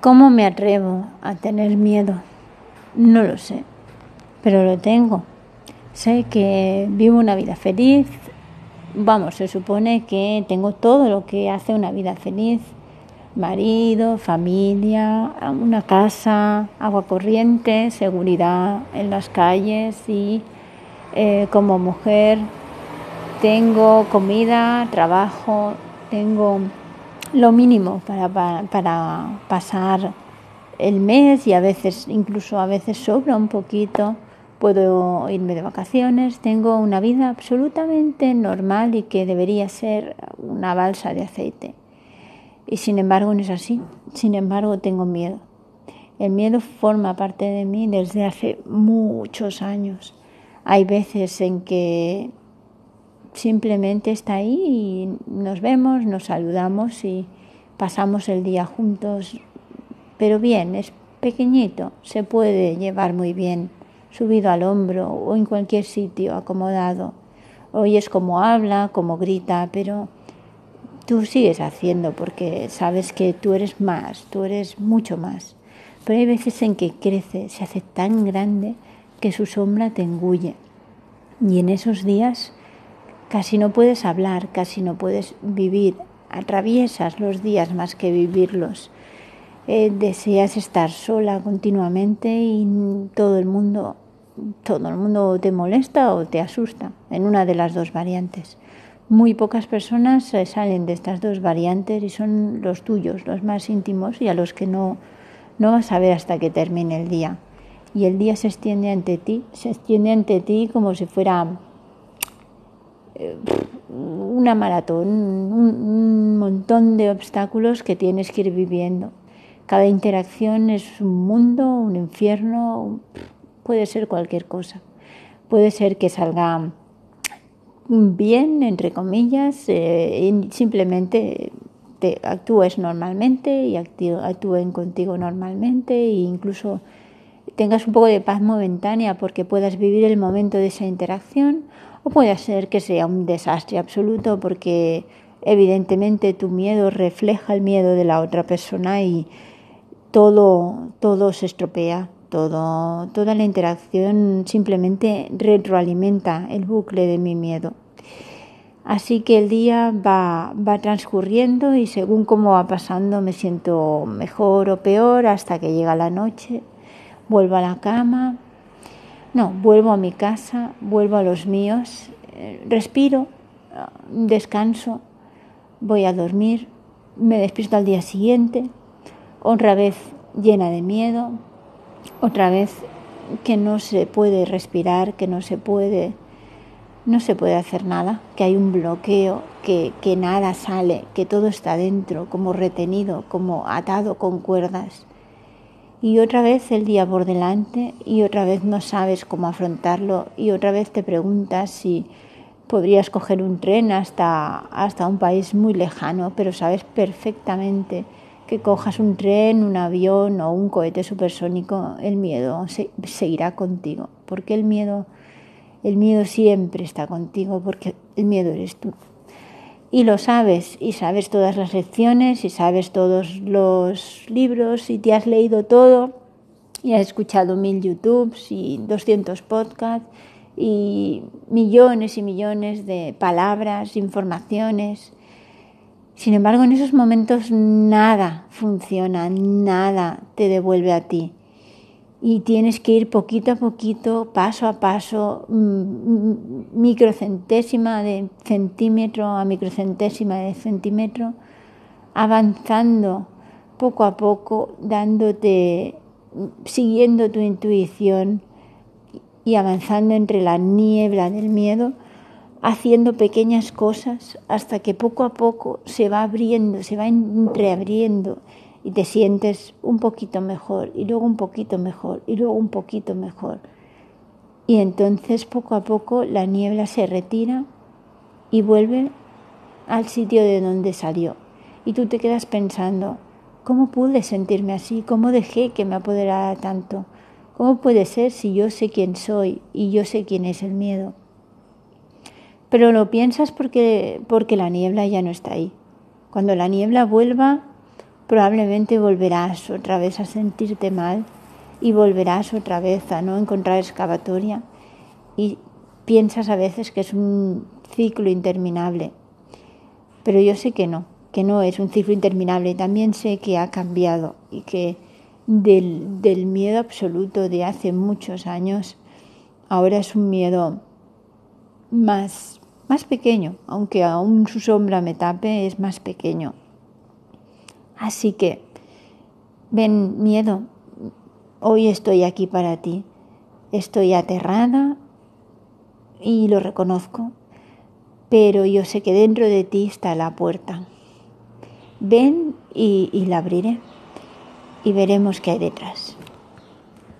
¿Cómo me atrevo a tener miedo? No lo sé, pero lo tengo. Sé que vivo una vida feliz. Vamos, se supone que tengo todo lo que hace una vida feliz. Marido, familia, una casa, agua corriente, seguridad en las calles y eh, como mujer tengo comida, trabajo, tengo lo mínimo para, para, pasar el mes y a veces, incluso a veces sobra un poquito, puedo irme de vacaciones, tengo una vida absolutamente normal y que debería ser una balsa de aceite. Y sin embargo no es así, sin embargo tengo miedo. El miedo forma parte de mí desde hace muchos años. Hay veces en que simplemente está ahí y nos vemos, nos saludamos y pasamos el día juntos. Pero bien, es pequeñito, se puede llevar muy bien, subido al hombro o en cualquier sitio, acomodado. Oyes cómo habla, cómo grita, pero tú sigues haciendo porque sabes que tú eres más, tú eres mucho más. Pero hay veces en que crece, se hace tan grande que su sombra te engulle. Y en esos días Casi no puedes hablar, casi no puedes vivir, atraviesas los días más que vivirlos. Eh, deseas estar sola continuamente y todo el mundo todo el mundo te molesta o te asusta en una de las dos variantes. Muy pocas personas salen de estas dos variantes y son los tuyos, los más íntimos y a los que no, no vas a ver hasta que termine el día. Y el día se extiende ante ti, se extiende ante ti como si fuera una maratón, un, montón de obstáculos que tienes que ir viviendo. Cada interacción es un mundo, un infierno, puede ser cualquier cosa. Puede ser que salga bien, entre comillas, eh, simplemente te actúes normalmente y actúen contigo normalmente e incluso tengas un poco de paz momentánea porque puedas vivir el momento de esa interacción o puede ser que sea un desastre absoluto porque evidentemente tu miedo refleja el miedo de la otra persona y todo, todo se estropea, todo, toda la interacción simplemente retroalimenta el bucle de mi miedo. Así que el día va, va transcurriendo y según cómo va pasando me siento mejor o peor hasta que llega la noche, vuelvo a la cama, no, vuelvo a mi casa, vuelvo a los míos, eh, respiro, descanso, voy a dormir, me despierto al día siguiente, otra vez llena de miedo, otra vez que no se puede respirar, que no se puede, no se puede hacer nada, que hay un bloqueo, que, que nada sale, que todo está dentro, como retenido, como atado con cuerdas y otra vez el día por delante y otra vez no sabes cómo afrontarlo y otra vez te preguntas si podrías coger un tren hasta, hasta un país muy lejano, pero sabes perfectamente que cojas un tren, un avión o un cohete supersónico, el miedo seguirá contigo, porque el miedo, el miedo siempre está contigo, porque el miedo eres tú y lo sabes, y sabes todas las lecciones, y sabes todos los libros, y te has leído todo, y has escuchado mil YouTubes y 200 podcasts, y millones y millones de palabras, informaciones. Sin embargo, en esos momentos nada funciona, nada te devuelve a ti y tienes que ir poquito a poquito, paso a paso, mm, mm, microcentésima de centímetro a microcentésima de centímetro, avanzando poco a poco, dándote, siguiendo tu intuición y avanzando entre la niebla del miedo, haciendo pequeñas cosas hasta que poco a poco se va abriendo, se va entreabriendo y te sientes un poquito mejor y luego un poquito mejor y luego un poquito mejor. Y entonces poco a poco la niebla se retira y vuelve al sitio de donde salió. Y tú te quedas pensando, ¿cómo pude sentirme así? ¿Cómo dejé que me apoderara tanto? ¿Cómo puede ser si yo sé quién soy y yo sé quién es el miedo? Pero lo piensas porque, porque la niebla ya no está ahí. Cuando la niebla vuelva, probablemente volverás otra vez a sentirte mal y volverás otra vez a no encontrar excavatoria y piensas a veces que es un ciclo interminable. Pero yo sé que no, que no es un ciclo interminable. También sé que ha cambiado y que del, del miedo absoluto de hace muchos años, ahora es un miedo más, más pequeño, aunque aún su sombra me tape, es más pequeño. Así que, ven, miedo, hoy estoy aquí para ti. Estoy aterrada y lo reconozco, pero yo sé que dentro de ti está la puerta. Ven y, la abriré y veremos qué hay detrás.